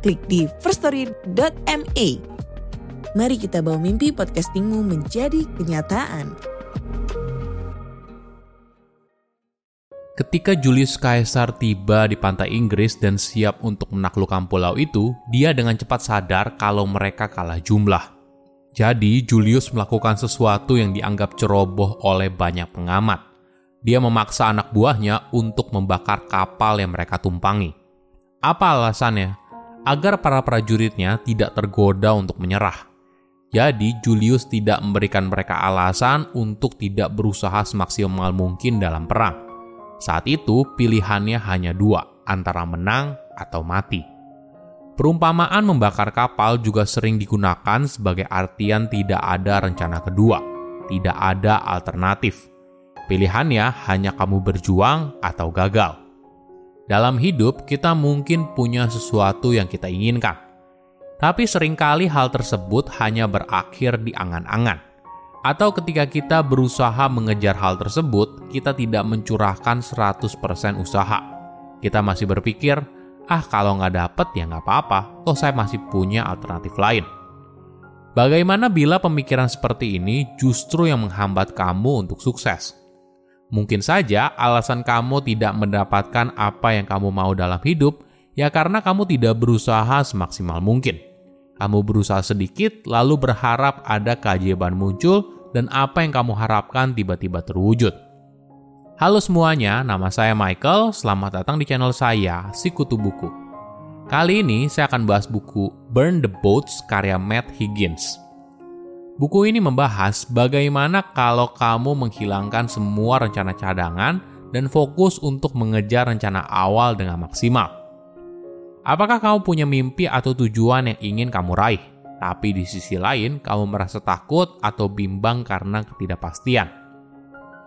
klik di firststory.me. Mari kita bawa mimpi podcastingmu menjadi kenyataan. Ketika Julius Caesar tiba di pantai Inggris dan siap untuk menaklukkan pulau itu, dia dengan cepat sadar kalau mereka kalah jumlah. Jadi, Julius melakukan sesuatu yang dianggap ceroboh oleh banyak pengamat. Dia memaksa anak buahnya untuk membakar kapal yang mereka tumpangi. Apa alasannya? Agar para prajuritnya tidak tergoda untuk menyerah. Jadi, Julius tidak memberikan mereka alasan untuk tidak berusaha semaksimal mungkin dalam perang. Saat itu, pilihannya hanya dua, antara menang atau mati. Perumpamaan membakar kapal juga sering digunakan sebagai artian tidak ada rencana kedua, tidak ada alternatif. Pilihannya hanya kamu berjuang atau gagal. Dalam hidup, kita mungkin punya sesuatu yang kita inginkan, tapi sering kali hal tersebut hanya berakhir di angan-angan. Atau ketika kita berusaha mengejar hal tersebut, kita tidak mencurahkan 100% usaha. Kita masih berpikir, ah kalau nggak dapet ya nggak apa-apa, toh saya masih punya alternatif lain. Bagaimana bila pemikiran seperti ini justru yang menghambat kamu untuk sukses? Mungkin saja alasan kamu tidak mendapatkan apa yang kamu mau dalam hidup ya karena kamu tidak berusaha semaksimal mungkin. Kamu berusaha sedikit, lalu berharap ada keajaiban muncul, dan apa yang kamu harapkan tiba-tiba terwujud. Halo semuanya, nama saya Michael. Selamat datang di channel saya, Sikutu Buku. Kali ini saya akan bahas buku Burn the Boats karya Matt Higgins. Buku ini membahas bagaimana kalau kamu menghilangkan semua rencana cadangan dan fokus untuk mengejar rencana awal dengan maksimal. Apakah kamu punya mimpi atau tujuan yang ingin kamu raih, tapi di sisi lain kamu merasa takut atau bimbang karena ketidakpastian?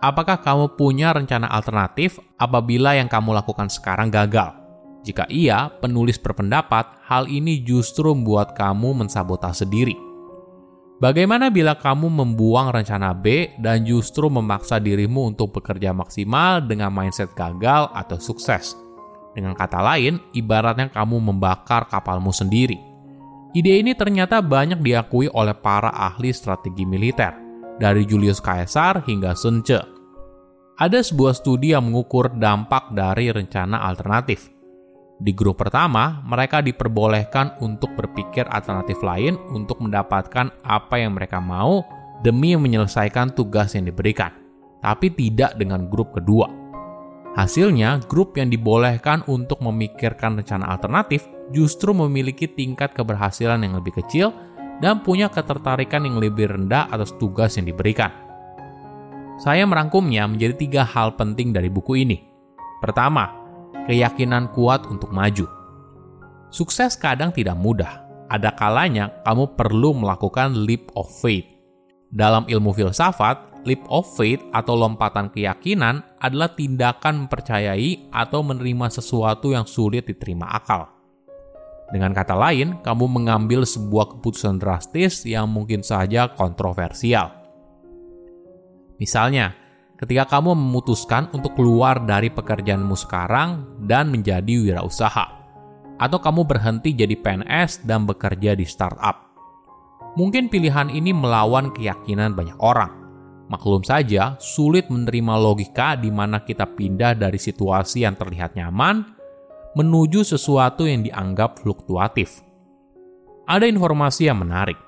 Apakah kamu punya rencana alternatif apabila yang kamu lakukan sekarang gagal? Jika iya, penulis berpendapat hal ini justru membuat kamu mensabotase diri. Bagaimana bila kamu membuang rencana B dan justru memaksa dirimu untuk bekerja maksimal dengan mindset gagal atau sukses? Dengan kata lain, ibaratnya kamu membakar kapalmu sendiri. Ide ini ternyata banyak diakui oleh para ahli strategi militer, dari Julius Caesar hingga Sun Tzu. Ada sebuah studi yang mengukur dampak dari rencana alternatif. Di grup pertama, mereka diperbolehkan untuk berpikir alternatif lain untuk mendapatkan apa yang mereka mau demi menyelesaikan tugas yang diberikan, tapi tidak dengan grup kedua. Hasilnya, grup yang dibolehkan untuk memikirkan rencana alternatif justru memiliki tingkat keberhasilan yang lebih kecil dan punya ketertarikan yang lebih rendah atas tugas yang diberikan. Saya merangkumnya menjadi tiga hal penting dari buku ini. Pertama, keyakinan kuat untuk maju. Sukses kadang tidak mudah. Ada kalanya kamu perlu melakukan leap of faith. Dalam ilmu filsafat, leap of faith atau lompatan keyakinan adalah tindakan mempercayai atau menerima sesuatu yang sulit diterima akal. Dengan kata lain, kamu mengambil sebuah keputusan drastis yang mungkin saja kontroversial. Misalnya, ketika kamu memutuskan untuk keluar dari pekerjaanmu sekarang dan menjadi wirausaha, atau kamu berhenti jadi PNS dan bekerja di startup. Mungkin pilihan ini melawan keyakinan banyak orang Maklum saja, sulit menerima logika di mana kita pindah dari situasi yang terlihat nyaman menuju sesuatu yang dianggap fluktuatif. Ada informasi yang menarik.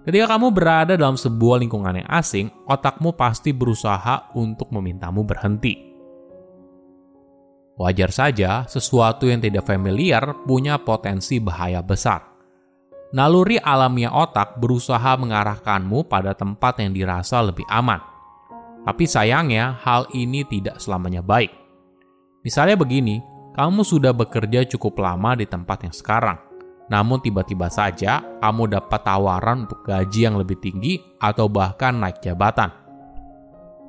Ketika kamu berada dalam sebuah lingkungan yang asing, otakmu pasti berusaha untuk memintamu berhenti. Wajar saja, sesuatu yang tidak familiar punya potensi bahaya besar. Naluri alamiah otak berusaha mengarahkanmu pada tempat yang dirasa lebih aman. Tapi sayangnya, hal ini tidak selamanya baik. Misalnya begini, kamu sudah bekerja cukup lama di tempat yang sekarang. Namun tiba-tiba saja kamu dapat tawaran untuk gaji yang lebih tinggi atau bahkan naik jabatan.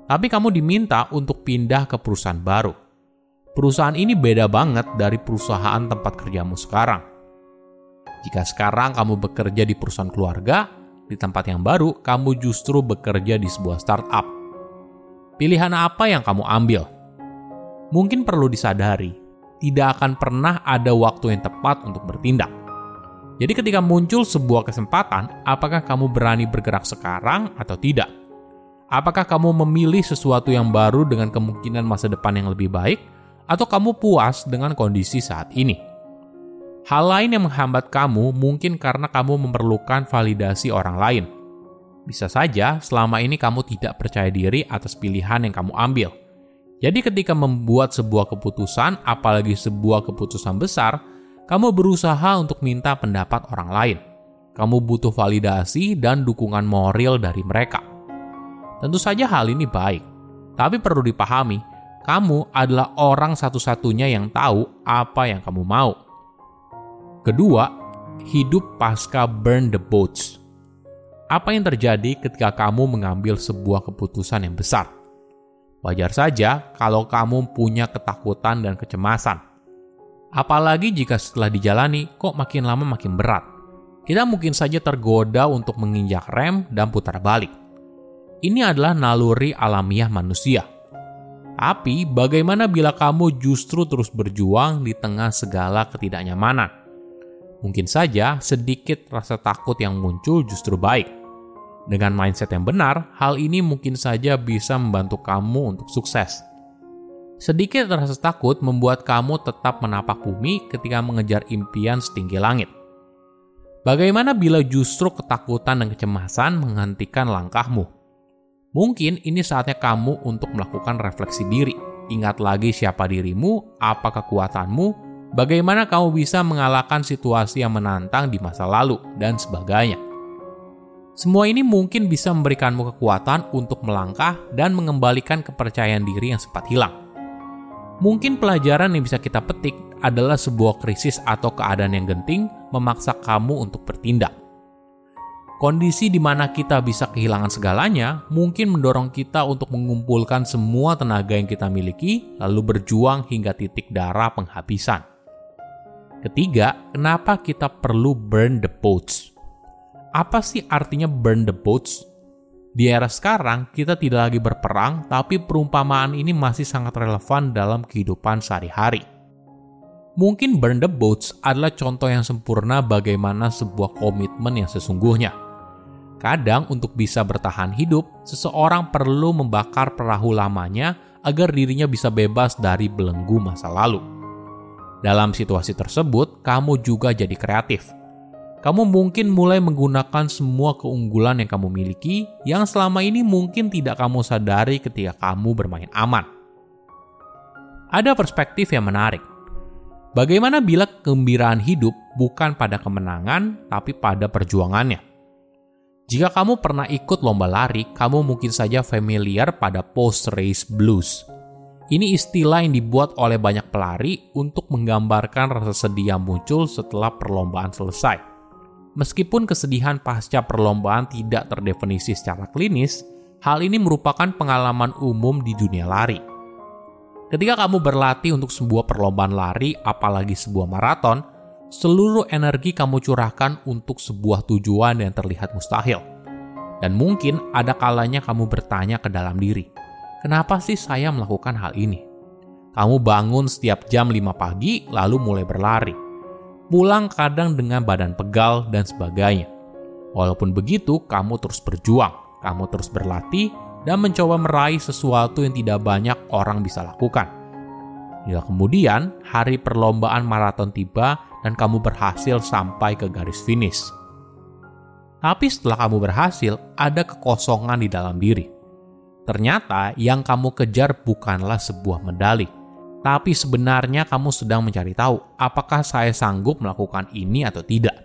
Tapi kamu diminta untuk pindah ke perusahaan baru. Perusahaan ini beda banget dari perusahaan tempat kerjamu sekarang. Jika sekarang kamu bekerja di perusahaan keluarga, di tempat yang baru kamu justru bekerja di sebuah startup. Pilihan apa yang kamu ambil? Mungkin perlu disadari, tidak akan pernah ada waktu yang tepat untuk bertindak. Jadi ketika muncul sebuah kesempatan, apakah kamu berani bergerak sekarang atau tidak? Apakah kamu memilih sesuatu yang baru dengan kemungkinan masa depan yang lebih baik, atau kamu puas dengan kondisi saat ini? Hal lain yang menghambat kamu mungkin karena kamu memerlukan validasi orang lain. Bisa saja selama ini kamu tidak percaya diri atas pilihan yang kamu ambil. Jadi ketika membuat sebuah keputusan, apalagi sebuah keputusan besar, kamu berusaha untuk minta pendapat orang lain. Kamu butuh validasi dan dukungan moral dari mereka. Tentu saja hal ini baik, tapi perlu dipahami, kamu adalah orang satu-satunya yang tahu apa yang kamu mau. Kedua, hidup pasca burn the boats. Apa yang terjadi ketika kamu mengambil sebuah keputusan yang besar? Wajar saja kalau kamu punya ketakutan dan kecemasan. Apalagi jika setelah dijalani kok makin lama makin berat. Kita mungkin saja tergoda untuk menginjak rem dan putar balik. Ini adalah naluri alamiah manusia tapi bagaimana bila kamu justru terus berjuang di tengah segala ketidaknyamanan? Mungkin saja sedikit rasa takut yang muncul justru baik. Dengan mindset yang benar, hal ini mungkin saja bisa membantu kamu untuk sukses. Sedikit rasa takut membuat kamu tetap menapak bumi ketika mengejar impian setinggi langit. Bagaimana bila justru ketakutan dan kecemasan menghentikan langkahmu? Mungkin ini saatnya kamu untuk melakukan refleksi diri. Ingat lagi siapa dirimu, apa kekuatanmu, bagaimana kamu bisa mengalahkan situasi yang menantang di masa lalu, dan sebagainya. Semua ini mungkin bisa memberikanmu kekuatan untuk melangkah dan mengembalikan kepercayaan diri yang sempat hilang. Mungkin pelajaran yang bisa kita petik adalah sebuah krisis atau keadaan yang genting memaksa kamu untuk bertindak. Kondisi di mana kita bisa kehilangan segalanya mungkin mendorong kita untuk mengumpulkan semua tenaga yang kita miliki, lalu berjuang hingga titik darah penghabisan. Ketiga, kenapa kita perlu burn the boats? Apa sih artinya burn the boats? Di era sekarang, kita tidak lagi berperang, tapi perumpamaan ini masih sangat relevan dalam kehidupan sehari-hari. Mungkin burn the boats adalah contoh yang sempurna bagaimana sebuah komitmen yang sesungguhnya Kadang untuk bisa bertahan hidup, seseorang perlu membakar perahu lamanya agar dirinya bisa bebas dari belenggu masa lalu. Dalam situasi tersebut, kamu juga jadi kreatif. Kamu mungkin mulai menggunakan semua keunggulan yang kamu miliki yang selama ini mungkin tidak kamu sadari ketika kamu bermain aman. Ada perspektif yang menarik. Bagaimana bila kegembiraan hidup bukan pada kemenangan, tapi pada perjuangannya? Jika kamu pernah ikut lomba lari, kamu mungkin saja familiar pada post-race blues. Ini istilah yang dibuat oleh banyak pelari untuk menggambarkan rasa sedih yang muncul setelah perlombaan selesai. Meskipun kesedihan pasca perlombaan tidak terdefinisi secara klinis, hal ini merupakan pengalaman umum di dunia lari. Ketika kamu berlatih untuk sebuah perlombaan lari, apalagi sebuah maraton, seluruh energi kamu curahkan untuk sebuah tujuan yang terlihat mustahil. Dan mungkin ada kalanya kamu bertanya ke dalam diri, kenapa sih saya melakukan hal ini? Kamu bangun setiap jam 5 pagi lalu mulai berlari. Pulang kadang dengan badan pegal dan sebagainya. Walaupun begitu, kamu terus berjuang, kamu terus berlatih, dan mencoba meraih sesuatu yang tidak banyak orang bisa lakukan. Hingga kemudian, hari perlombaan maraton tiba dan kamu berhasil sampai ke garis finish. Tapi setelah kamu berhasil, ada kekosongan di dalam diri. Ternyata yang kamu kejar bukanlah sebuah medali, tapi sebenarnya kamu sedang mencari tahu apakah saya sanggup melakukan ini atau tidak.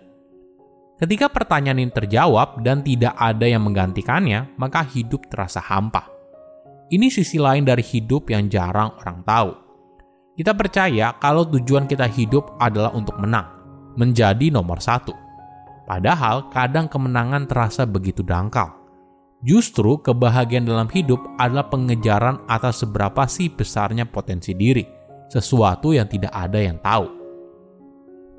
Ketika pertanyaan ini terjawab dan tidak ada yang menggantikannya, maka hidup terasa hampa. Ini sisi lain dari hidup yang jarang orang tahu kita percaya kalau tujuan kita hidup adalah untuk menang. menjadi nomor satu. Padahal kadang kemenangan terasa begitu dangkal. Justru kebahagiaan dalam hidup adalah pengejaran atas seberapa sih besarnya potensi diri, sesuatu yang tidak ada yang tahu.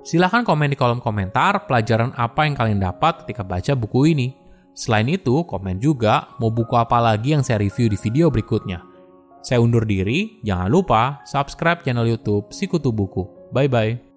Silahkan komen di kolom komentar pelajaran apa yang kalian dapat ketika baca buku ini. Selain itu, komen juga mau buku apa lagi yang saya review di video berikutnya. Saya undur diri, jangan lupa subscribe channel YouTube Sikutu Buku. Bye bye.